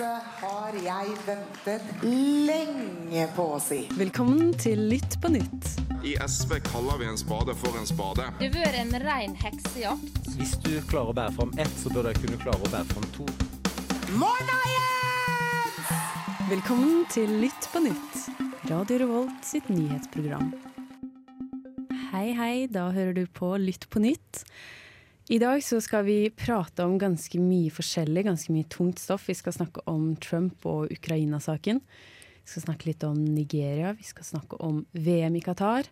Dette har jeg ventet lenge på å si. Velkommen til Lytt på nytt. I SV kaller vi en spade for en spade. Det har vært en rein heksejakt. Hvis du klarer å bære fram ett, så bør du kunne klare å bære fram to. Morna, Jens! Velkommen til Lytt på nytt. Radio Revolt sitt nyhetsprogram. Hei, hei, da hører du på Lytt på nytt. I dag så skal vi prate om ganske mye forskjellig, ganske mye tungt stoff. Vi skal snakke om Trump og Ukraina-saken. Vi skal snakke litt om Nigeria, vi skal snakke om VM i Qatar.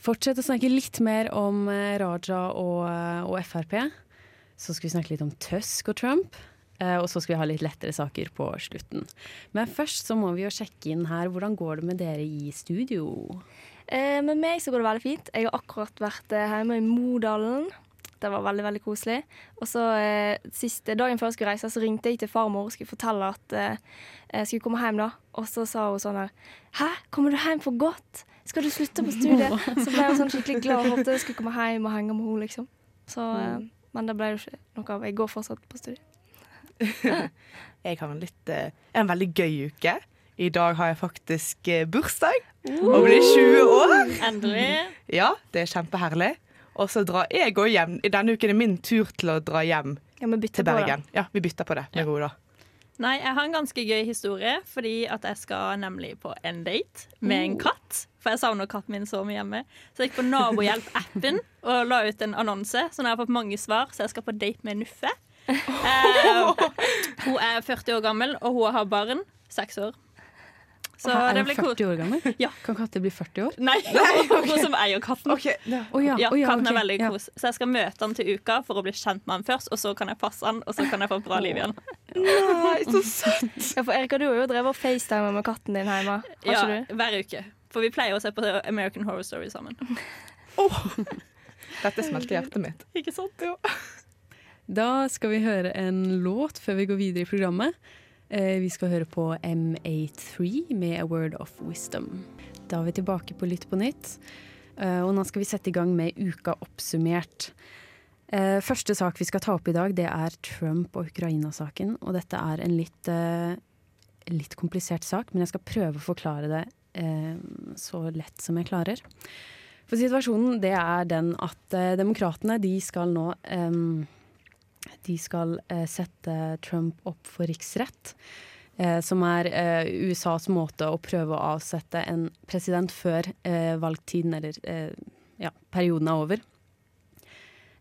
Fortsett å snakke litt mer om eh, Raja og, eh, og Frp. Så skal vi snakke litt om Tusk og Trump. Eh, og så skal vi ha litt lettere saker på slutten. Men først så må vi jo sjekke inn her. Hvordan går det med dere i studio? Eh, med meg så går det veldig fint. Jeg har akkurat vært hjemme i Modalen. Det var veldig veldig koselig. Og så eh, siste dagen før jeg skulle reise, så ringte jeg til farmor og skulle fortelle at eh, jeg skulle komme hjem. da. Og så sa hun sånn her Hæ, kommer du hjem for godt? Skal du slutte på studiet? Så ble hun sånn skikkelig glad og håpte jeg skulle komme hjem og henge med henne, liksom. Så, eh, men det ble jo ikke noe av. Jeg går fortsatt på studiet. Jeg har en, litt, eh, en veldig gøy uke. I dag har jeg faktisk eh, bursdag og blir 20 år. Endelig. Ja, det er kjempeherlig. Og så drar jeg òg hjem. I denne uken er min tur til å dra hjem Ja, til på. Bergen. Ja, Vi bytter på det. Ja. Gode, Nei, jeg har en ganske gøy historie, fordi at jeg skal nemlig på en date med en katt. For jeg savner katten min så mye hjemme. Så jeg gikk på Nabohjelp-appen og la ut en annonse. Så nå har jeg fått mange svar, så jeg skal på date med Nuffe. Eh, hun er 40 år gammel, og hun har barn. Seks år. Så er det hun blir 40 år gammel? Ja. Kan katter bli 40 år? Nei, hun som eier katten. Okay. ja. Ja, Ja, ja, katten er veldig ja. kos. Så jeg skal møte han til uka for å bli kjent med han først, og så kan jeg passe han, og så kan jeg få et bra liv igjen. Nei, så søtt! Ja, for Erika, du har jo drevet og facetimet med katten din hjemme. Har Ja, du? hver uke. For vi pleier å se på American Horror Story sammen. Dette smelter hjertet mitt. Ikke sant? Da skal vi høre en låt før vi går videre i programmet. Eh, vi skal høre på M83 med A Word of Wisdom. Da er vi tilbake på Lytt på nytt, eh, og nå skal vi sette i gang med Uka oppsummert. Eh, første sak vi skal ta opp i dag, det er Trump og Ukraina-saken. Og dette er en litt, litt komplisert sak, men jeg skal prøve å forklare det så lett som jeg klarer. For situasjonen det er den at eh, demokratene de skal nå eh, de skal eh, sette Trump opp for riksrett, eh, som er eh, USAs måte å prøve å avsette en president før valgtiden, eller ja, perioden er over.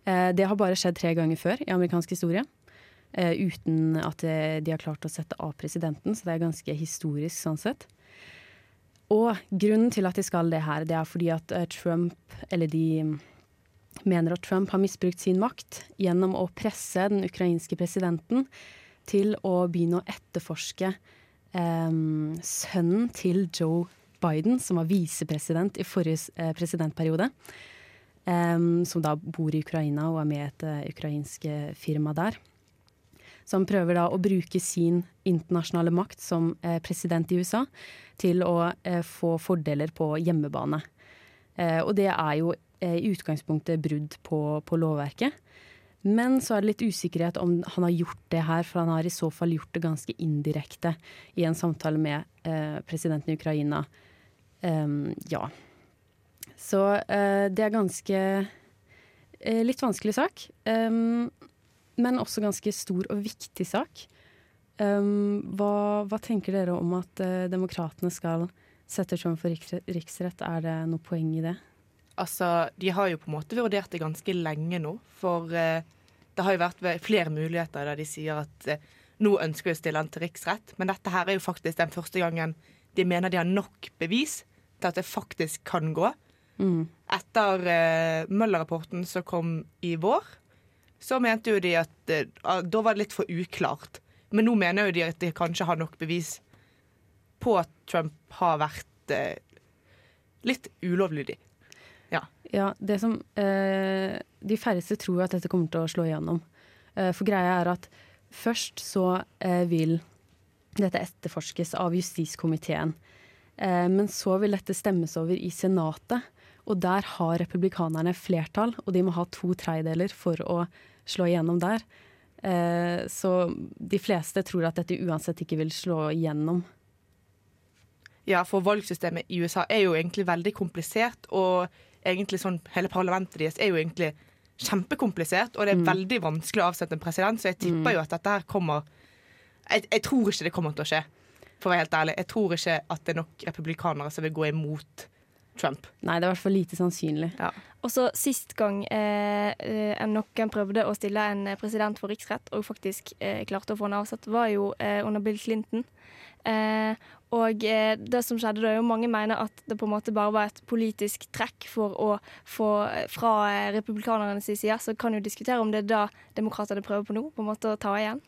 Det har bare skjedd tre ganger før i amerikansk historie, uten at de har klart å sette av presidenten, så det er ganske historisk sånn sett. Og grunnen til at de skal det her, det er fordi at Trump, eller de mener at Trump har misbrukt sin makt gjennom å presse den ukrainske presidenten til å begynne å etterforske eh, sønnen til Joe Biden, som var visepresident i forrige eh, presidentperiode. eh, som da bor i Ukraina og er med i et eh, ukrainsk eh, firma der. Som prøver da å bruke sin internasjonale makt som eh, president i USA til å få fordeler på hjemmebane. Og det er jo i utgangspunktet brudd på, på lovverket. Men så er det litt usikkerhet om han har gjort det her, for han har i så fall gjort det ganske indirekte i en samtale med eh, presidenten i Ukraina. Um, ja. Så eh, det er ganske eh, litt vanskelig sak. Um, men også ganske stor og viktig sak. Um, hva, hva tenker dere om at eh, demokratene skal sette Trump for riksrett? Er det noe poeng i det? Altså, De har jo på en måte vurdert det ganske lenge nå. For eh, det har jo vært flere muligheter der de sier at eh, nå ønsker vi å stille han til riksrett. Men dette her er jo faktisk den første gangen de mener de har nok bevis til at det faktisk kan gå. Mm. Etter eh, Møller-rapporten som kom i vår, så mente jo de at ah, da var det litt for uklart. Men nå mener jo de at de kanskje har nok bevis på at Trump har vært eh, litt ulovlydig. Ja, det som eh, De færreste tror at dette kommer til å slå igjennom. Eh, for greia er at først så eh, vil dette etterforskes av justiskomiteen. Eh, men så vil dette stemmes over i Senatet, og der har republikanerne flertall, og de må ha to tredjedeler for å slå igjennom der. Eh, så de fleste tror at dette uansett ikke vil slå igjennom. Ja, for valgsystemet i USA er jo egentlig veldig komplisert, og egentlig sånn hele parlamentet deres er jo egentlig kjempekomplisert, og det er Mm. veldig vanskelig å avsette en president, så jeg tipper Mm. jo at dette her kommer jeg, jeg tror ikke det kommer til å skje, for å være helt ærlig. Jeg tror ikke at det er nok republikanere som vil gå imot Trump. Nei, det er i hvert fall lite sannsynlig. Og så Sist gang eh, eh, noen prøvde å stille en eh, president for riksrett, og faktisk eh, klarte å få han avsatt, var jo eh, under Bill Clinton. Eh, og eh, det som skjedde da, jo mange mener at det på en måte bare var et politisk trekk for å få eh, fra republikanernes side. Så kan jo diskutere om det er da demokratene prøver på nå, på en måte å ta igjen.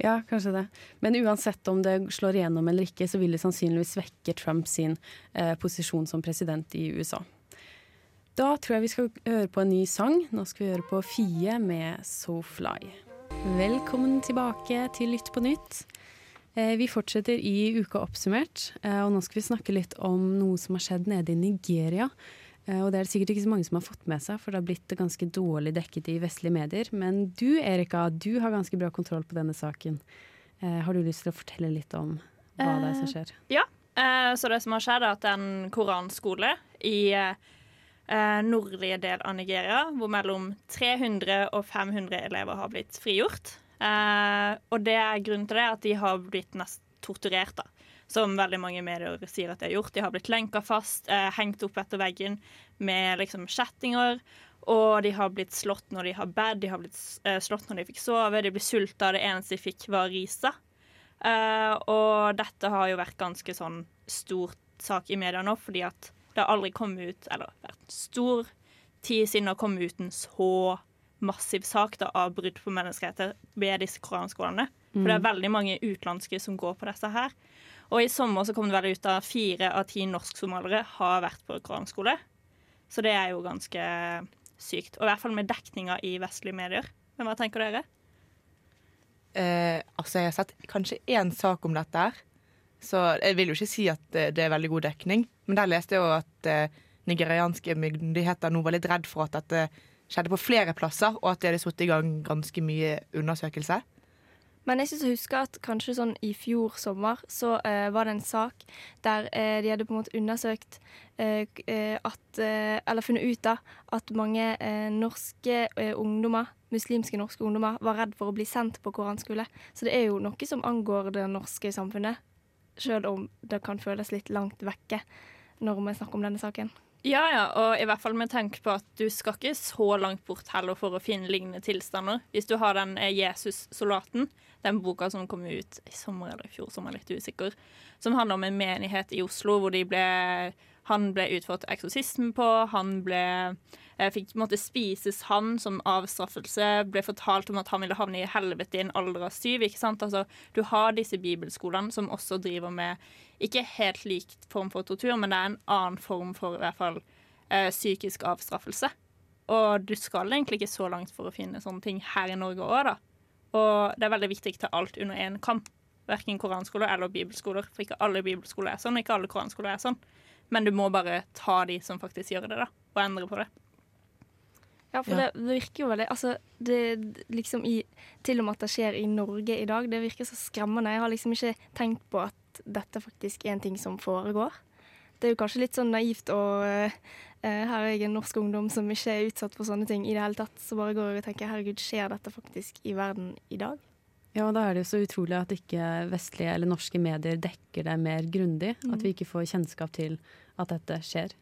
Ja, kanskje det. Men uansett om det slår igjennom eller ikke, så vil det sannsynligvis svekke Trumps eh, posisjon som president i USA. Da tror jeg vi skal høre på en ny sang. Nå skal vi høre på Fie med So Fly. Velkommen tilbake til Lytt på nytt. Eh, vi fortsetter i Uka oppsummert, eh, og nå skal vi snakke litt om noe som har skjedd nede i Nigeria. Eh, og det er det sikkert ikke så mange som har fått med seg, for det har blitt ganske dårlig dekket i vestlige medier. Men du Erika, du har ganske bra kontroll på denne saken. Har du lyst til å fortelle litt om hva det er som skjer? Ja, så det som har skjedd er at en koranskole i nordlige del av Nigeria, hvor mellom 300 og 500 elever har blitt frigjort. Eh, og det er grunnen til det at de har blitt nest torturert, da. Som veldig mange medier sier at de har gjort. De har blitt lenka fast, eh, hengt opp etter veggen med liksom kjettinger. Og de har blitt slått når de har bad, de har blitt eh, slått når de fikk sove, de ble sulta. Det eneste de fikk, var risa. Eh, og dette har jo vært ganske sånn stor sak i media nå, fordi at det har aldri kommet ut, eller vært stor tid siden det har kommet ut en så massiv sak da, av brudd på menneskerettigheter ved disse koranskolene. For det er veldig mange utenlandske som går på disse her. Og i sommer så kom det vel ut at fire av ti norsk-somaliere har vært på koranskole. Så det er jo ganske sykt. Og i hvert fall med dekninga i vestlige medier. Men hva tenker dere? Eh, altså, jeg har sett kanskje én sak om dette her. Så jeg vil jo ikke si at eh, det er veldig god dekning. Men der leste jeg jo at eh, nigerianske myndigheter nå var litt redd for at dette skjedde på flere plasser, og at de hadde satt i gang ganske mye undersøkelse. Men jeg syns jeg husker at kanskje sånn i fjor sommer så uh, var det en sak der uh, de hadde på en måte undersøkt uh, at Eller funnet ut da at mange norske ungdommer, muslimske norske ungdommer, var redd for å bli sendt på koranskole. Så det er jo noe som angår det norske samfunnet, sjøl om det kan føles litt langt vekke når vi snakker om denne saken. Ja, ja, og i hvert fall med tanke på at du skal ikke så langt bort heller for å finne lignende tilstander. Hvis du har den eh, Jesus-soldaten, den boka som kom ut i sommer eller i fjor, som er litt usikker, som handler om en menighet i Oslo hvor ble, han ble utført eksorsisme på, han ble fikk måtte spises han som avstraffelse, ble fortalt om at han ville havne i helvete i en alder av syv. ikke sant? Altså, du har disse bibelskolene som også driver med ikke helt lik form for tortur, men det er en annen form for i hvert fall eh, psykisk avstraffelse. Og du skal egentlig ikke så langt for å finne sånne ting her i Norge òg, da. Og det er veldig viktig å ta alt under én kamp. Verken koranskoler eller bibelskoler. For ikke alle bibelskoler er sånn, og ikke alle koranskoler er sånn. Men du må bare ta de som faktisk gjør det, da, og endre på det. Ja, for Ja. Det, det virker jo veldig Altså, det liksom i Til og med at det skjer i Norge i dag, det virker så skremmende. Jeg har liksom ikke tenkt på at dette faktisk er en ting som foregår. Det er jo kanskje litt sånn naivt og eh, eh, Her er jeg en norsk ungdom som ikke er utsatt for sånne ting i det hele tatt. Så bare går jeg og tenker herregud, skjer dette faktisk i verden i dag? Ja, og da er det jo så utrolig at ikke vestlige eller norske medier dekker det mer grundig. At vi ikke får kjennskap til at dette skjer.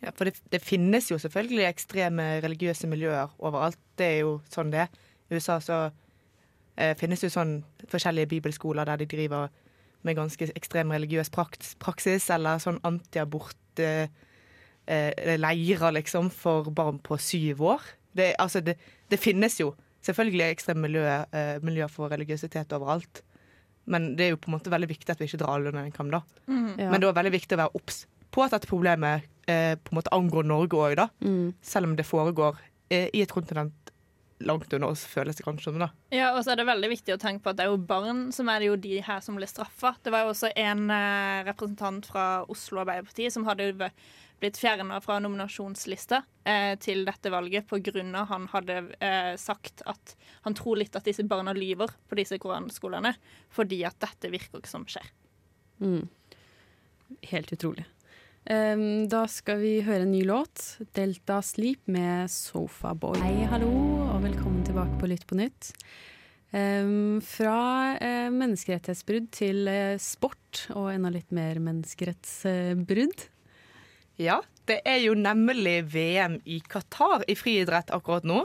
Ja, for det, det finnes jo selvfølgelig ekstreme religiøse miljøer overalt. Det er jo sånn det er. I USA så eh, finnes jo sånn forskjellige bibelskoler der de driver med ganske ekstrem religiøs praksis, eller sånn antiabort eh, eh, liksom, for barn på syv år. Det, altså, det, det finnes jo selvfølgelig ekstreme miljøer, eh, miljøer for religiøsitet overalt. Men det er jo på en måte veldig viktig at vi ikke drar alle under en kam, da. Ja. Men det er veldig viktig å være obs på at dette problemet eh, på en måte angår Norge òg, da. Mm. Selv om det foregår eh, i et kontinent langt under oss, føles det kanskje som. da. Ja, og så er det veldig viktig å tenke på at det er jo barn som er det jo de her som blir straffa. Det var jo også en eh, representant fra Oslo Arbeiderparti som hadde blitt fjerna fra nominasjonslista eh, til dette valget pga. han hadde eh, sagt at han tror litt at disse barna lyver på disse koranskolene, fordi at dette virker ikke som skjer. Mm. Helt utrolig. Um, da skal vi høre en ny låt. 'Delta Sleep' med Sofaboy. Hei, hallo, og velkommen tilbake på Lytt på nytt. Um, fra uh, menneskerettighetsbrudd til uh, sport, og enda litt mer menneskerettsbrudd. Ja, det er jo nemlig VM i Qatar i friidrett akkurat nå.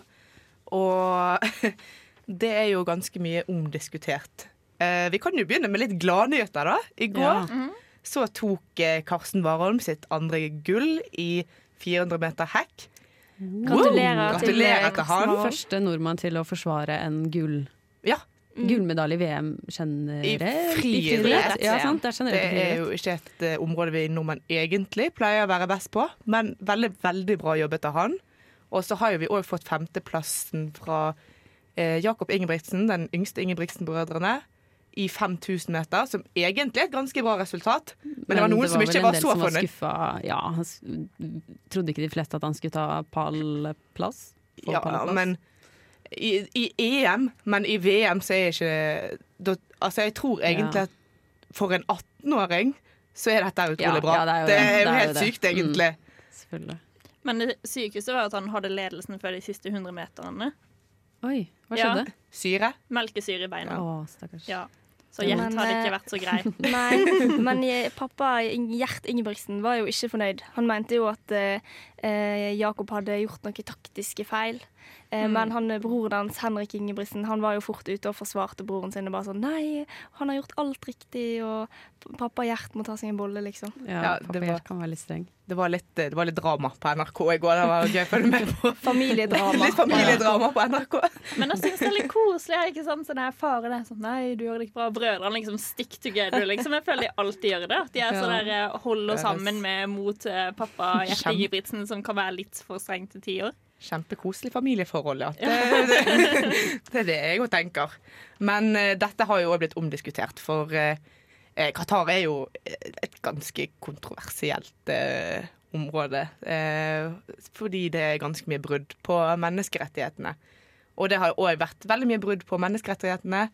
Og det er jo ganske mye omdiskutert. Uh, vi kan jo begynne med litt gladnyheter, da. I går Ja. Så tok eh, Karsten Warholm sitt andre gull i 400 meter hekk. Gratulerer, til, Gratulerer eh, til Karsten han. Første nordmann til å forsvare en gull. Ja, gullmedalje i VM generelt. I friidrett, Ja, det det er jo ikke et uh, område vi nordmenn egentlig pleier å være best på, men veldig, veldig bra jobbet av han. Og så har jo vi òg fått femteplassen fra uh, Jakob Ingebrigtsen, den yngste Ingebrigtsen-brødrene, i 5000 meter, som egentlig er et ganske bra resultat. Men, det var noen som ikke var så var fornøyd. skuffa. Ja, han trodde ikke de fleste at han skulle ta pallplass. Ja, pallplass. men i, i EM, men i VM så er ikke da, Altså, jeg tror egentlig Ja. at for en 18-åring så er dette utrolig Ja, bra. ja, det er jo det, det. er jo Det er jo helt det. sykt, egentlig. Selvfølgelig. Men det sykeste var at han hadde ledelsen før de siste 100 meterne. Oi, hva Ja. skjedde? Syre. Melkesyre i beina. Å, stakkars. Ja. Så Gjert men, hadde ikke eh, vært så grei. Nei, men pappa Gjert Ingebrigtsen var jo ikke fornøyd. Han mente jo at eh, eh, Jakob hadde gjort noen taktiske feil. Eh, Mm. Men han, eh, broren hans, Henrik Ingebrigtsen, han var jo fort ute og forsvarte broren sin. Og bare sånn Nei, han har gjort alt riktig, og pappa Gjert må ta seg en bolle, liksom. Ja, Ja, pappa det var- Gjert kan være litt streng. Det var, litt, det var litt drama på NRK i går. Det var gøy å følge med på. Familiedrama. Litt familiedrama på NRK. Men jeg syns det er litt koselig. Ikke sant? Sånn her Faren er sånn Nei, du gjør det ikke bra. Brødrene liksom stick together. Liksom. Jeg føler de alltid gjør det. At de er sånn der eh, holder sammen med mot pappa Gjert Ingebrigtsen, som kan være litt for streng til tider. Kjempekoselig familieforhold, ja. Det, det, er det jeg òg tenker. Men eh, dette har jo òg blitt omdiskutert, for eh, eh, Qatar er jo et ganske kontroversielt eh, område. Eh, fordi det er ganske mye brudd på menneskerettighetene. Og det har òg vært veldig mye brudd på menneskerettighetene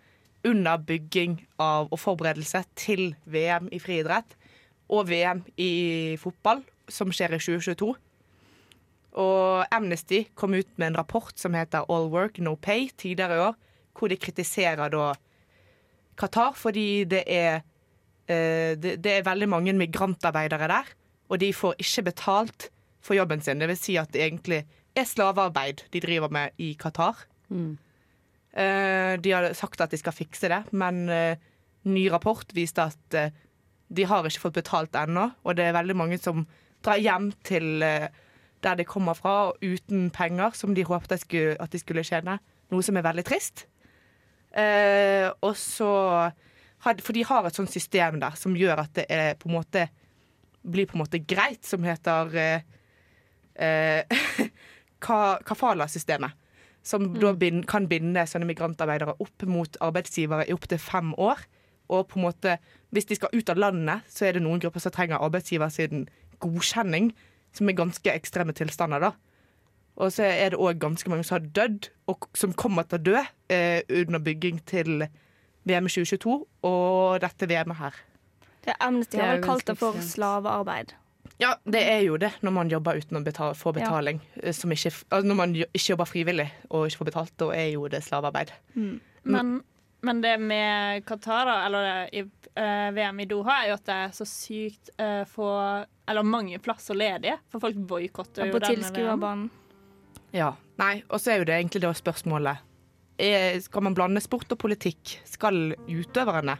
under bygging av og forberedelse til VM i friidrett og VM i fotball, som skjer i 2022. Og Amnesty kom ut med en rapport som heter All Work No Pay tidligere i år, hvor de kritiserer da Qatar fordi det er, eh, det, det er veldig mange migrantarbeidere der, og de får ikke betalt for jobben sin. Det vil si at det egentlig er slavearbeid de driver med i Qatar. Mm. Eh, de har sagt at de skal fikse det, men eh, ny rapport viste at de har ikke fått betalt ennå, og det er veldig mange som drar hjem til der de kommer fra, og uten penger, som de håpet at de skulle tjene. Noe som er veldig trist. Eh, og så For de har et sånt system der som gjør at det er på en måte blir på en måte greit, som heter eh, eh, kafala-systemet. Som da bind, kan binde sånne migrantarbeidere opp mot arbeidsgivere i opptil fem år. Og på en måte, hvis de skal ut av landet, så er det noen grupper som trenger arbeidsgiver sin godkjenning, som er ganske ekstreme tilstander. da. Og så er det òg ganske mange som har dødd, og som kommer til å dø eh, under bygging til VM 2022 og dette VM-et her. Amnesty Det er har jo vel kalt det for slavearbeid. Ja, det er jo det når man jobber uten å betale, få betaling. Ja. Som ikke, altså når man ikke jobber frivillig og ikke får betalt, da er jo det slavearbeid. Men, men det med Qatar, eller i uh, VM i Doha, er jo at det er så sykt uh, få Eller mange plasser ledige. For folk boikotter jo denne VM. Ja. Nei, og så er jo det egentlig da spørsmålet er, Skal man blande sport og politikk? Skal utøverne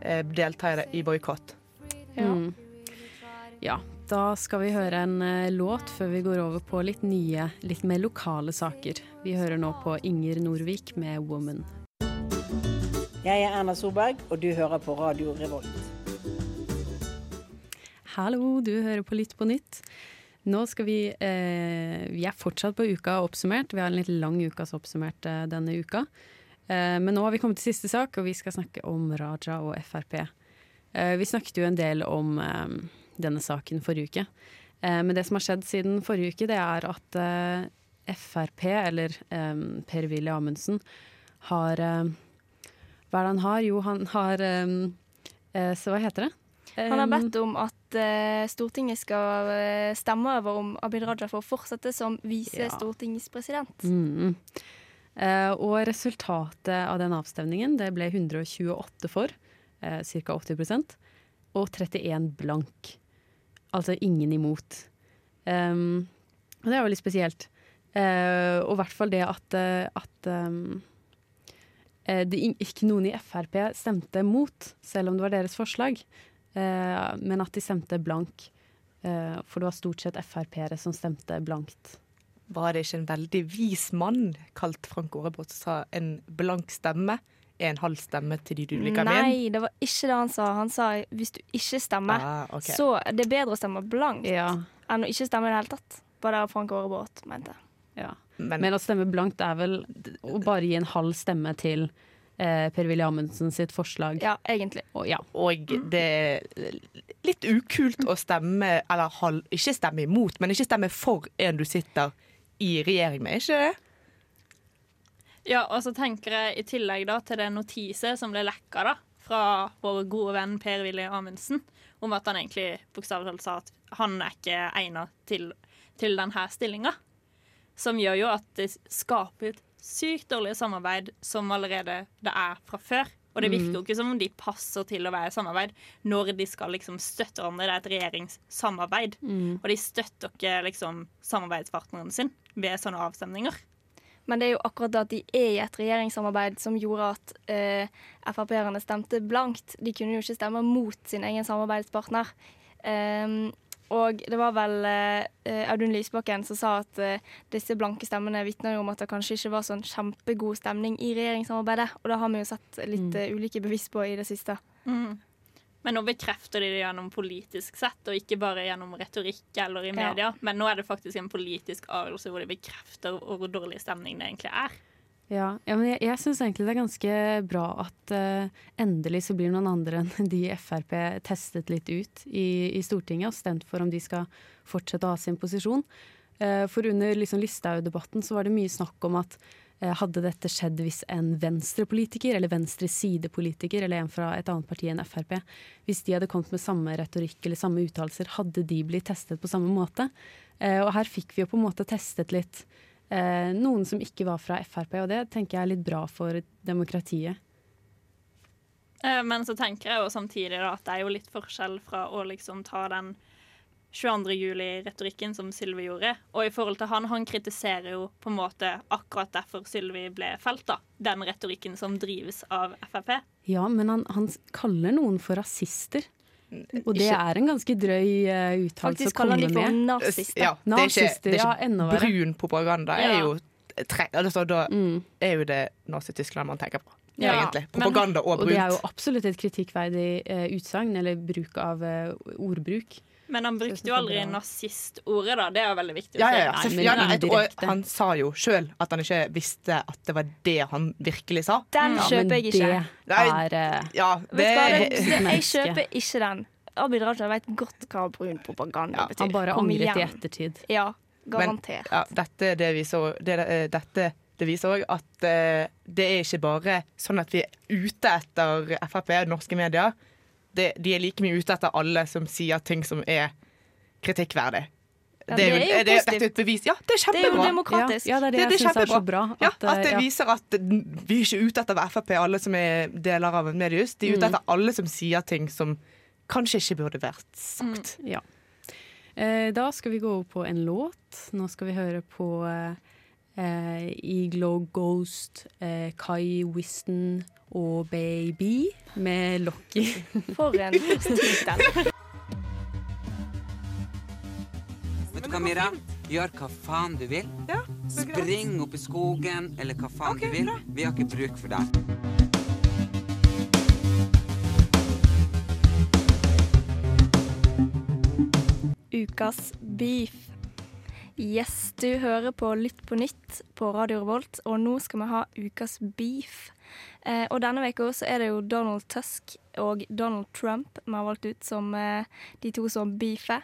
eh, delta i, det, i boikott? Ja. Mm. ja. Da skal vi høre en eh, låt før vi går over på litt nye, litt mer lokale saker. Vi hører nå på Inger Norvik med 'Woman'. Jeg er Erna Solberg, og du hører på Radio Revolt. Hallo, du hører på Lytt på nytt. Nå skal vi eh, Vi er fortsatt på uka oppsummert. Vi har en litt lang ukas oppsummert eh, denne uka. Eh, men nå har vi kommet til siste sak, og vi skal snakke om Raja og Frp. Eh, vi snakket jo en del om eh, denne saken forrige uke. Eh, men det som har skjedd siden forrige uke, det er at Frp, eller Per-Willy Amundsen, har Hva er det han har? Jo, han har um, Så hva heter det? Han har Eh, bedt om at uh, Stortinget skal eh, stemme over om Abid Raja får fortsette som Ja. visestortingspresident. Mm. Uh, og resultatet av den avstemningen det ble 128 for, uh, ca. 80% og 31 blank. Altså ingen imot. Um, og det er jo litt spesielt. Uh, og i hvert fall det at, at um, det ikke noen i Frp stemte mot, selv om det var deres forslag. Eh, men at de stemte blank. Eh, for det var stort sett Frp-ere som stemte blankt. Var det ikke en veldig vis mann kalt Frank Aarebrot som sa en blank stemme er en halv stemme til de du liker min? Nei, det var ikke det han sa. Han sa hvis du ikke stemmer, Ah, okay. så det er bedre å stemme blankt Ja, enn å ikke stemme i det hele tatt. Var det Frank Aarebrot mente. Ja. Men, Men å stemme blankt er vel å bare gi en halv stemme til eh, Per-Willy Amundsen sitt forslag. Ja, egentlig. Og, ja. og det er litt ukult å stemme, eller halv, ikke stemme imot, men ikke stemme for en du sitter i regjering med, ikke det? Ja, og så tenker jeg i tillegg da til det notiset som ble lekka da, fra vår gode venn Per-Willy Amundsen, om at han egentlig bokstavelig talt sa at han er ikke egnet til, til denne stillinga. Som gjør jo at det skaper et sykt dårlig samarbeid som allerede det er fra før. Og det virker jo ikke som om de passer til å være i samarbeid når de skal liksom støtte hverandre. Det er et regjeringssamarbeid. Og de støtter ikke liksom samarbeidspartneren sin ved sånne avstemninger. Men det er jo akkurat det at de er i et regjeringssamarbeid som gjorde at eh, Frp-erne stemte blankt. De kunne jo ikke stemme mot sin egen samarbeidspartner. Ehm, og det var vel eh, Audun Lysbakken som sa at eh, disse blanke stemmene vitner om at det kanskje ikke var sånn kjempegod stemning i regjeringssamarbeidet. Og det har vi jo sett litt mm. ulike bevis på i det siste. Mm. Men nå bekrefter de det gjennom politisk sett, og ikke bare gjennom retorikk eller i Ja. media. Men nå er det faktisk en politisk avgjørelse hvor de bekrefter hvor dårlig stemning det egentlig er. Ja, ja, men jeg, jeg syns egentlig det er ganske bra at uh, endelig så blir noen andre enn de i Frp testet litt ut i, i Stortinget og stemt for om de skal fortsette å ha sin posisjon. Uh, for under liksom Listhaug-debatten så var det mye snakk om at eh, hadde dette skjedd hvis en venstrepolitiker eller venstresidepolitiker eller en fra et annet parti enn Frp, hvis de hadde kommet med samme retorikk eller samme uttalelser, hadde de blitt testet på samme måte? Og her fikk vi jo på en måte testet litt eh, noen som ikke var fra Frp, og det tenker jeg er litt bra for demokratiet. Eh, Men så tenker jeg jo samtidig da at det er jo litt forskjell fra å liksom ta den 22. juli-retorikken som Sylvi gjorde, og i forhold til han, han kritiserer jo på en måte akkurat derfor Sylvi ble felt, da. Den retorikken som drives av Frp. Ja, men han, han kaller noen for rasister. Og det Ikke- er en ganske drøy uh, uttalelse å Faktisk kaller de for med. nazister. Ja, det er ikke, det er ikke ja, brun propaganda. er jo tre, altså, Da Mm. er jo det Nazi-Tyskland man tenker på, Ja, egentlig. men- Propaganda og Og det er jo absolutt et kritikkverdig uh, utsagn, eller bruk av uh, ordbruk. Men han brukte jo aldri nazistordet, da. Det er jo veldig viktig å Ja, si. ja, ja. Men ja, nei, og han sa jo sjøl at han ikke visste at det var det han virkelig sa. Den Ja, kjøper jeg ikke. det Nei, er eh, Ja, det, jeg kjøper ikke den. Abid Raja vet godt hva brun propaganda Ja, betyr. Han bare angret i ettertid. Ja, garantert. ja, dette, det viser, det, eh, dette det viser òg at uh, det er ikke bare sånn at vi er ute etter Frp og norske medier. Det, de er like mye ute etter alle som sier ting som er kritikkverdig. Ja, det, er jo, det er jo positivt. er et bevis. Ja, det er Det er jo kjempebra. demokratisk. Ja, ja, det er det, Det- det er jeg syns er så bra. At, eh, at det ja. viser at vi er ikke ute etter Frp, alle som er deler av mediehus. De er ute Mm. etter alle som sier ting som kanskje ikke burde vært sagt. Ja. Eh, da skal vi gå over på en låt. Nå skal vi høre på eh, Iglo Ghost, eh, Kai Wiston og Baby med Locky. For en tittel. Vet du hva, Mira? Gjør hva faen du vil. Spring opp i skogen, eller hva faen du vil. Vi har ikke bruk for deg. Ukas beef. Yes, du hører på Lytt på nytt på Radio Revolt, og nå skal vi ha ukas beef. Eh, og denne uka så er det jo Donald Tusk og Donald Trump vi har valgt ut som eh, de to som beefer.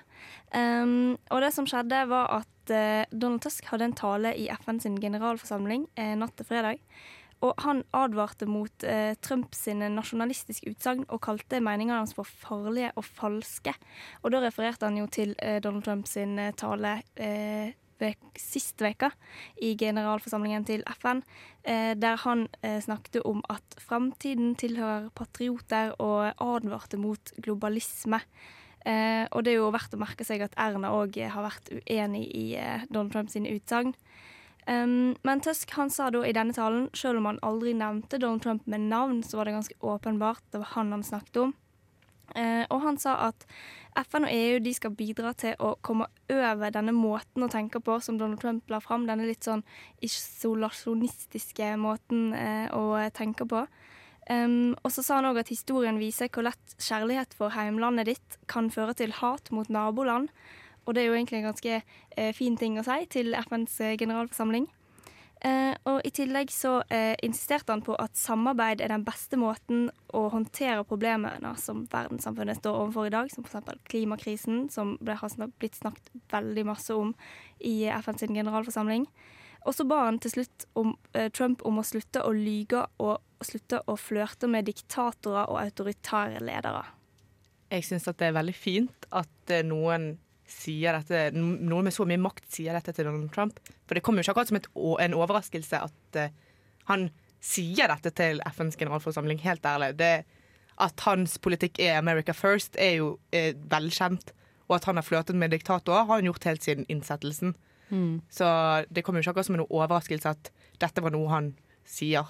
Um, og det som skjedde, var at eh, Donald Tusk hadde en tale i FN sin generalforsamling eh, natt til fredag. Og han advarte mot eh, Trumps nasjonalistiske utsagn og kalte meningene hans for farlige og falske. Og da refererte han jo til eh, Donald Trumps eh, tale eh, sist veka i generalforsamlingen til FN, eh, der han eh, snakket om at framtiden tilhører patrioter og advarte mot globalisme. Eh, og det er jo verdt å merke seg at Erna òg har vært uenig i eh, Donald Trumps utsagn. Um, men Tusk han sa da i denne talen, selv om han aldri nevnte Donald Trump med navn, så var det ganske åpenbart det var han han snakket om. Uh, og han sa at FN og EU de skal bidra til å komme over denne måten å tenke på som Donald Trump la fram. Denne litt sånn isolasjonistiske måten uh, å tenke på. Um, og så sa han òg at historien viser hvor lett kjærlighet for heimlandet ditt kan føre til hat mot naboland. Og det er jo egentlig en ganske eh, fin ting å si til FNs eh, generalforsamling. Eh, og i tillegg så eh, insisterte han på at samarbeid er den beste måten å håndtere problemene som verdenssamfunnet står overfor i dag, som f.eks. klimakrisen, som ble, har snak blitt snakket veldig masse om i FNs generalforsamling. Og så ba han til slutt om, eh, Trump om å slutte å lyge og slutte å flørte med diktatorer og autoritære ledere. Jeg syns det er veldig fint at eh, noen sier dette, noen med så mye makt sier dette til Donald Trump. For det kommer jo ikke akkurat som et, en overraskelse at uh, han sier dette til FNs generalforsamling. Helt ærlig. Det, at hans politikk er America first, er jo er velkjent. Og at han har flørtet med diktatorer, har han gjort helt siden innsettelsen. Mm. Så det kommer jo ikke akkurat som en overraskelse at dette var noe han sier.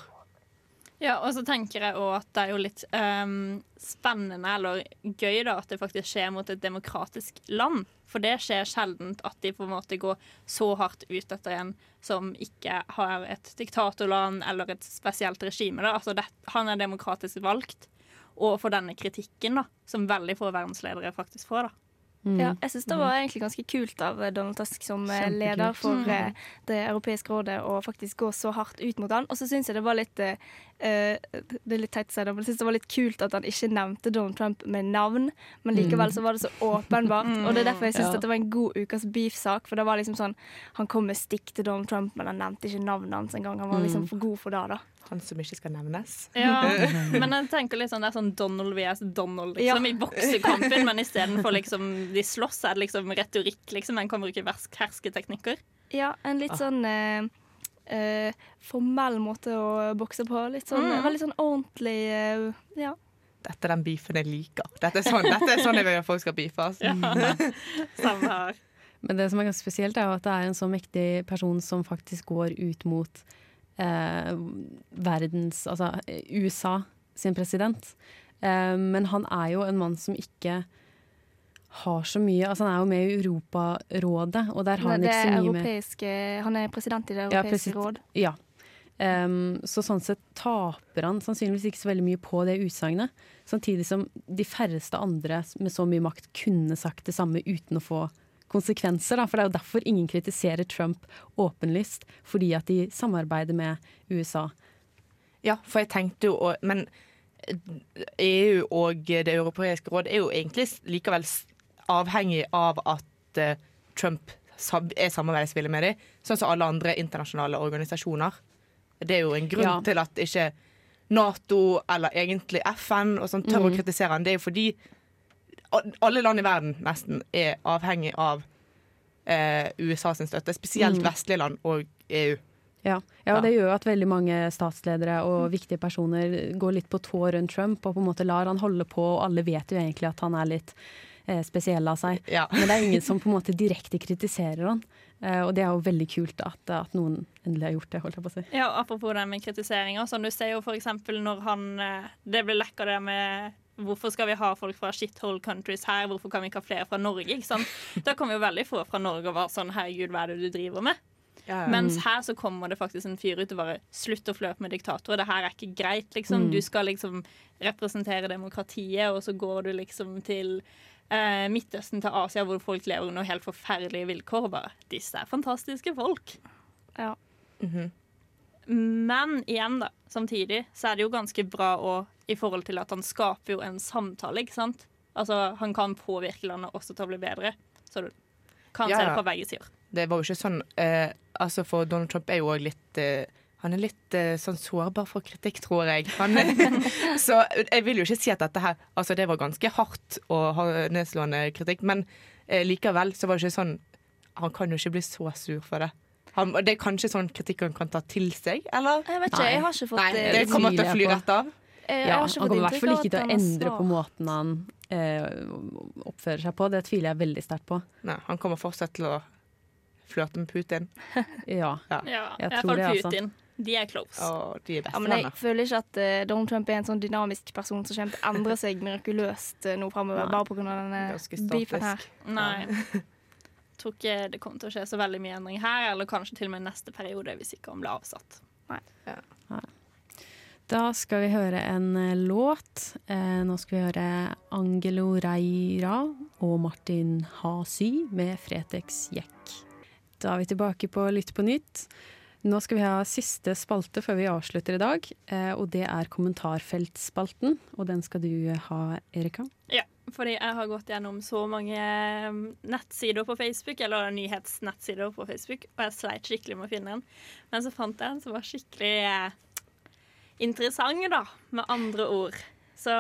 Ja, og så tenker jeg også at det er jo litt um, spennende eller gøy da at det faktisk skjer mot et demokratisk land. For det skjer sjelden at de på en måte går så hardt ut etter en som ikke har et diktatorland eller et spesielt regime. Da. Altså det, han er demokratisk valgt, og får denne kritikken da, som veldig få verdensledere faktisk får. da. Mm. Ja, jeg syns det var egentlig ganske kult av Donald Tusk som Kjempekult. leder for mm. Det europeiske rådet å faktisk gå så hardt ut mot han. Og så syns jeg det var litt uh, Det er litt teit å si det, men jeg syns det var litt kult at han ikke nevnte Donald Trump med navn, men likevel mm. så var det så åpenbart. Og det er derfor jeg syns ja. det var en god ukas beef-sak, for det var liksom sånn Han kom med stikk til Donald Trump, men han nevnte ikke navnet hans engang. Han var liksom for god for det, da. Han som ikke skal nevnes. Ja, men jeg tenker litt sånn, Det er sånn Donald vs. Donald liksom, ja. i boksekampen, men istedenfor liksom, de slåss, er det liksom retorikk. Liksom. En kan bruke hersketeknikker. Ja, en litt ah. sånn eh, eh, formell måte å bokse på. Litt sånn, mm. Veldig sånn ordentlig eh, Ja. Dette er den beefen jeg liker. Dette er sånn, dette er sånn jeg vil at folk skal beefes. Ja. Samme her. Men det som er ganske spesielt, er jo at det er en så mektig person som faktisk går ut mot eh, verdens Altså USA sin president. Eh, men han er jo en mann som ikke har så mye Altså Han er jo med i Europarådet, og der har han ikke så mye med Han er president i Det europeiske ja, råd. Ja. Um, så sånn sett taper han sannsynligvis ikke så veldig mye på det utsagnet. Samtidig som de færreste andre med så mye makt kunne sagt det samme uten å få konsekvenser. Da. For det er jo derfor ingen kritiserer Trump åpenlyst, fordi at de samarbeider med USA. Ja, for jeg tenkte jo Men EU og Det europeiske råd er jo egentlig likevel avhengig av at uh, Trump er samarbeidsvillig med dem, sånn som alle andre internasjonale organisasjoner. Det er jo en grunn ja. til at ikke Nato eller egentlig FN og sånn tør mm. å kritisere han. Det er jo fordi alle land i verden nesten er avhengig av eh, USA sin støtte. Spesielt mm. vestlige land og EU. Ja. ja, og det gjør at veldig mange statsledere og viktige personer går litt på tå rundt Trump og på en måte lar han holde på, og alle vet jo egentlig at han er litt eh, spesiell av seg. Ja. Men det er ingen som på en måte direkte kritiserer han. Eh, og det er jo veldig kult at, at, noen endelig har gjort det. holdt jeg på å si. Ja, Apropos det med kritiseringer. Sånn, du ser jo f.eks. når han eh, Det ble lekka det med Hvorfor skal vi ha folk fra shithole countries her? Hvorfor kan vi ikke ha flere fra Norge? Ikke sant? Da kommer jo veldig få fra Norge og var sånn Herregud, hva er det du driver med? Ja, ja. Mens her så kommer det faktisk en fyr ut og bare Slutt å flørte med diktatorer. Det her er ikke greit, liksom. Mm. Du skal liksom representere demokratiet, og så går du liksom til eh, Midtøsten, til Asia, hvor folk lever under helt forferdelige vilkår. Bare Disse er fantastiske folk. Ja. Mm -hmm. Men igjen, da, samtidig så er det jo ganske bra òg i forhold til at han skaper jo en samtale, ikke sant? Altså, han kan påvirke landet også til å bli bedre. Så du kan Ja, se det fra begge sider. Det var jo ikke sånn eh, Altså, for Donald Trump er jo òg litt eh, Han er litt eh, sånn sårbar for kritikk, tror jeg. Han, så jeg vil jo ikke si at dette her Altså, det var ganske hardt og nedslående kritikk, men eh, likevel så var det ikke sånn Han kan jo ikke bli så sur for det. Han, det er kanskje sånn kritikk han kan ta til seg, eller? Jeg vet ikke, jeg har ikke fått Nei, eh, det kommer til å fly rett av. eh, Ja, han kommer i hvert fall ikke til å endre på måten han eh, oppfører seg på. Det tviler jeg veldig sterkt på. Nei, han kommer fortsatt til å flørte med Putin. Ja, Ja, jeg tror det, altså. Putin. De er close. Og de er Ja, men jeg føler ikke at uh, Donald Trump er en sånn dynamisk person som kommer til å endre seg mirakuløst uh, nå framover, bare pga. denne beefen her. Nei. Tror ikke det kommer til å skje så veldig mye endring her, eller kanskje til og med neste periode, hvis ikke han blir avsatt. Nei. Da skal vi høre en eh, låt. Eh, nå skal vi høre Angelo Reira og Martin Hasy med Fretex Jekk. Da er vi tilbake på Lytt på nytt. Nå skal vi ha siste spalte før vi avslutter i dag, eh, og det er kommentarfeltspalten. Og den skal du ha, Erika. Ja, fordi jeg har gått gjennom så mange um, nettsider på Facebook, eller nyhetsnettsider på Facebook, og jeg sleit skikkelig med å finne en. Men så fant jeg en som var skikkelig eh, interessant, da, med andre ord. Så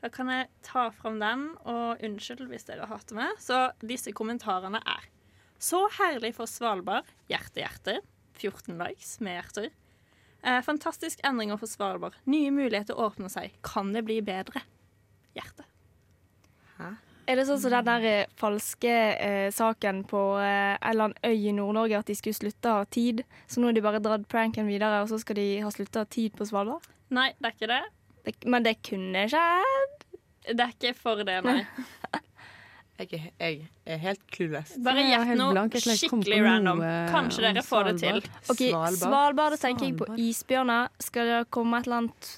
da kan jeg ta fram den, og unnskyld hvis dere hater meg. Så disse kommentarene er Så herlig for Svalbard. Hjerte, hjerte. 14 likes med hjerter. Eh, fantastisk endringer for Svalbard. Nye muligheter åpner seg. Kan det bli bedre? Hjerte. Er det sånn som den der eh, falske eh, saken på eh, en eller annen øy i Nord-Norge at de skulle slutte å ha tid? Så nå har de bare dratt pranken videre, og så skal de ha slutta å ha tid på Svalbard? Nei, det er ikke det. Det, men det kunne skjedd. Det er ikke for det, nei. Jeg er, jeg er helt clueless. Bare gjett noe skikkelig random. Kanskje dere får det til. Svalbard. Svalbard. Svalbard, da tenker jeg på isbjørner. Skal det komme et eller annet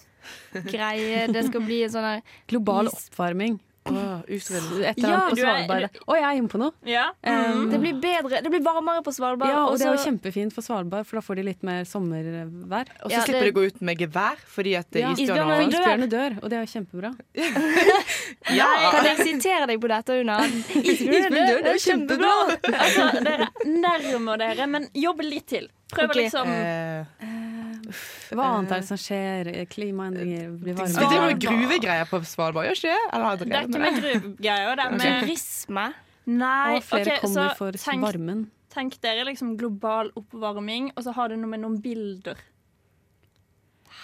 greie? Det skal bli en sånn der Global Is- oppvarming. Åh, utryddelse. Et eller Ja, annet på Svalbard. Å, jeg er inne på noe. Ja. Um, Det blir bedre, det blir varmere på Svalbard. Ja, og det er jo kjempefint for Svalbard, for da får de litt mer sommervær. Og så Ja, slipper det- de gå ut med gevær, fordi at Ja. Isbjørnene dør, og det er jo kjempebra. Ja. Kan jeg sitere deg på dette, Una? Isbjørnen dør, det er kjempebra! Altså, dere nærmer dere, men jobb litt til. Prøv Ok. å liksom Eh, Hva annet er det som skjer? Klimaendringer blir vi driver varmere. med gruvegreier på Svalbard, gjør ikke det? Eller Det er ikke med gruvegreier. Det er med Turisme. Nei, Og flere okay, kommer for tenk, varmen. tenk dere liksom global oppvarming, og så har det noe med noen bilder.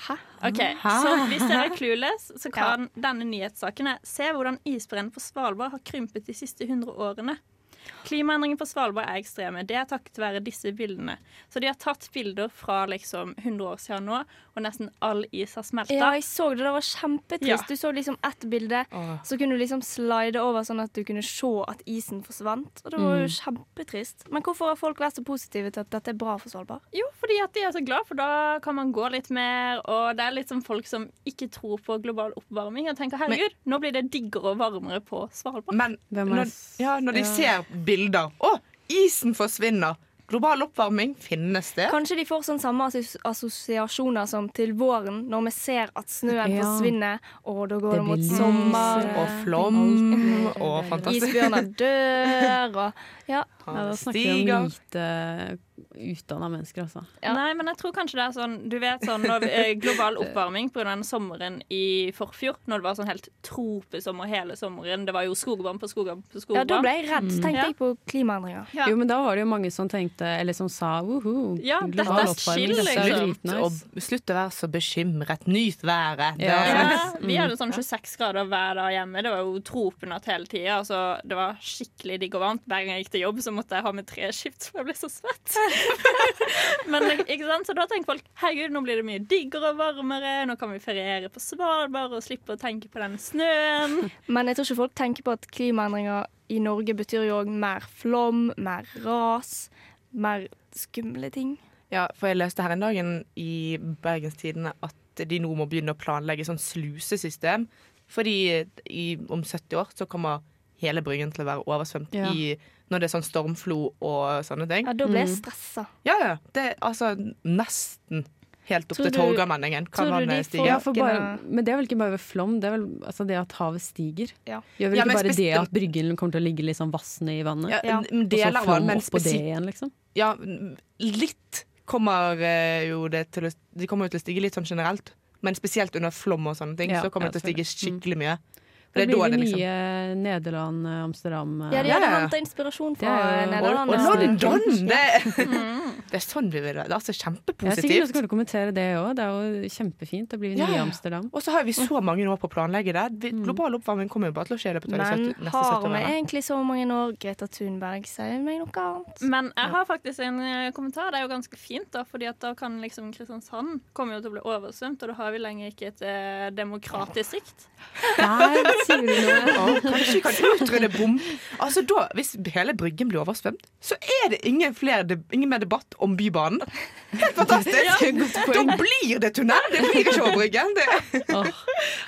Hæ? Ok, Så hvis dere er clueless, så kan denne nyhetssaken er Se hvordan isbreen på Svalbard har krympet de siste 100 årene. Klimaendringer på Svalbard er ekstreme. Det er takket være disse bildene. Så de har tatt bilder fra liksom 100 år siden nå, og nesten all is har smelta. Ja, jeg så det. Det var kjempetrist. Ja. Du så liksom ett bilde, Åh. så kunne du liksom slide over sånn at du kunne se at isen forsvant. Og det var jo kjempetrist. Men hvorfor har folk vært så positive til at dette er bra for Svalbard? Jo, fordi at de er så glad, for da kan man gå litt mer. Og det er litt som folk som ikke tror på global oppvarming. Og tenker herregud, nå blir det diggere og varmere på Svalbard. Men når, ja, når de ja. ser bilder Å, isen forsvinner! Global oppvarming, finnes det? Kanskje de får sånn samme assosiasjoner som til våren, når vi ser at snøen Ja. forsvinner, og da går Det det, mot sommer. Og flom og fantastisk. Isbjørner dør, og ja. Ja, da snakker vi om lite utdanna mennesker, altså. Ja. Nei, men jeg tror kanskje det er sånn Du vet sånn når, eh, global oppvarming pga. den sommeren i forfjor, når det var sånn helt tropesommer hele sommeren. Det var jo skogbrann på skogbrann på skogbrann. ja, da ble jeg redd. Så tenkte mm. jeg på klimaendringer. Ja. Jo, men da var det jo mange som tenkte, eller som sa woho, Ja, dette global er oppvarming, chill, dette er liksom. dritnice. Og slutt å være så bekymret. Nyt været. Ja. Ja, vi Mm. hadde sånn 26 grader hver dag hjemme. Det var jo tropenatt hele tida. Altså, det var skikkelig digg og varmt. Hver gang jeg gikk til jobb, så måtte jeg ha med treskift, for jeg ble så svett. Men ikke sant? Så da tenker folk herregud, nå blir det mye diggere og varmere. Nå kan vi feriere på Svalbard og slippe å tenke på den snøen. Men jeg tror ikke folk tenker på at klimaendringer i Norge betyr jo òg mer flom, mer ras, mer skumle ting. Ja, for jeg leste her en dag i Bergenstidene at de nå må begynne å planlegge sånn slusesystem. Fordi i, om 70 år så kommer hele Bryggen til å være oversvømt Ja. i, når det er sånn stormflo og sånne ting. Ja, da blir Mm. jeg stressa. Ja, ja. Det er altså nesten helt opp Tror til Torgallmenningen kan tror du de vannet stige. Ja, for bare, men det er vel ikke bare ved flom, det er vel altså det at havet stiger. Ja. Gjør vel Ja, ikke bare det at bryggen kommer til å ligge litt sånn vassende i vannet? Ja, Ja. Og så flom oppå det igjen, liksom? Ja, litt kommer eh, jo det til å De kommer jo til å stige litt sånn generelt. Men spesielt under flom og sånne ting, Ja, så kommer ja, det til å stige skikkelig mye. For Det det blir det liksom nye Nederland, eh, Amsterdam eh, Ja, de hadde ja. henta inspirasjon fra er Og, Nederland. og. London! Det, det er sånn vi vil det. Er altså Jeg er sikker du kjempepositivt. kommentere det òg. Det er jo kjempefint. Det blir Ja, nye ja. Amsterdam. Og så har vi så mange år på å planlegge det. Mm. Global oppvarming kommer jo bare til å skje i løpet av de Men 70 neste har vi egentlig så mange år? Greta Thunberg sier meg noe annet. Men jeg har faktisk en eh, kommentar. Det er jo ganske fint, da, fordi at da kan liksom Kristiansand kommer jo til å bli oversvømt, og da har vi lenger ikke et demokratisk sikt. Der sier du noe. Å, kanskje vi kan utrydde bom... Altså da, Hvis hele Bryggen blir oversvømt, så er det ingen, flere, de- ingen mer debatt om Bybanen. Helt fantastisk! Da blir det tunnel! Det blir ikke over Bryggen. Det. Åh,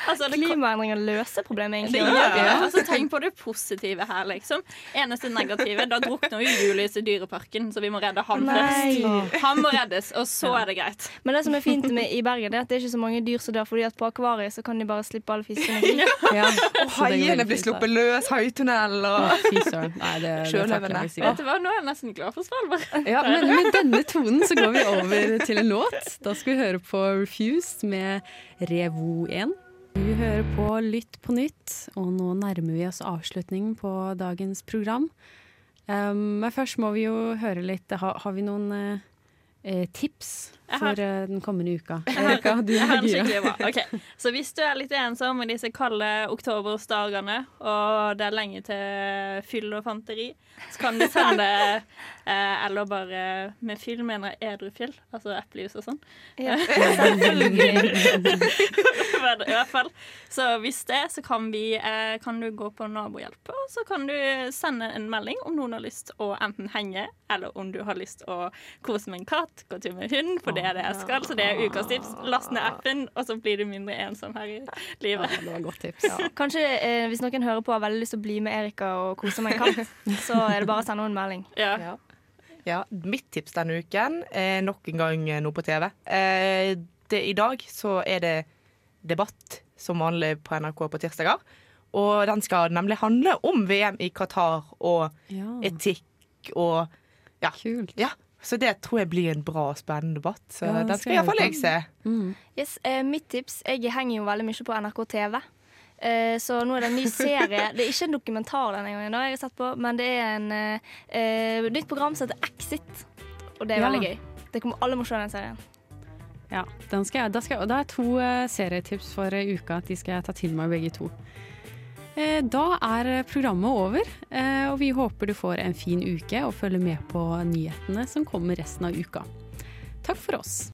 Altså, det Klimaendringer løser problemet, egentlig. Ja. det. Altså, tenk på det positive her, liksom. Eneste negative, da drukner jo Julius i Dyreparken, så vi må redde han først. Han må reddes, og så er det greit. Men det som er fint med i Bergen, er at det er ikke så mange dyr som dør, fordi at på akvariet så kan de bare slippe alle fiskene ja. Og haiene blir sluppet løs, haitunnel og Sjøløvene. Vet du hva, nå er jeg nesten glad for Svalbard. Ja, men med denne tonen så går vi over til en låt. Da skal vi høre på Refused med Revo 1. Du hører på Lytt på nytt, og nå nærmer vi oss avslutningen på dagens program. Um, men først må vi jo høre litt Har, har vi noen eh, eh, tips har- for eh, den kommende uka? Erika, du er gira. skikkelig bra. Ok, Så hvis du er litt ensom i disse kalde oktobersdagene, og det er lenge til fyll og fanteri, så kan du sende eh, Eller bare med fyll mener jeg edrufjell, altså eplejus og sånn. Ja, I hvert fall. Så hvis det, så kan, vi, eh, kan du gå på Nabohjelp, og så kan du sende en melding om noen har lyst å enten henge, eller om du har lyst å kose med en katt, gå tur med hund, for det er det jeg skal. Så det er ukas tips. Last ned appen, og så blir du mindre ensom her i livet. Det var godt tips. Kanskje eh, hvis noen hører på og har veldig lyst til å bli med Erika og kose med en katt, så er det bare å sende henne en melding. Ja. Ja, Mitt tips denne uken er nok en gang noe på TV. Eh, det, I dag så er det debatt som vanlig på NRK på tirsdager. Og den skal nemlig handle om VM i Qatar og Ja, etikk og ja. kult. ja. Så det tror jeg blir en bra og spennende debatt. Så Ja, den skal iallfall jeg se. Mm. Yes, eh, mitt tips Jeg henger jo veldig mye på NRK TV. Eh, så nå er det en ny serie. Det er ikke en dokumentar denne gangen, jeg har sett på, men det er en eh, eh, nytt program som heter Exit. Og det er Ja. veldig gøy. Det kommer Alle må se den serien. Ja, den skal jeg, da, skal, da er to eh, serietips for eh, uka at de skal jeg ta til meg begge to. Eh, da er programmet over, eh, og vi håper du får en fin uke og følger med på nyhetene som kommer resten av uka. Takk for oss.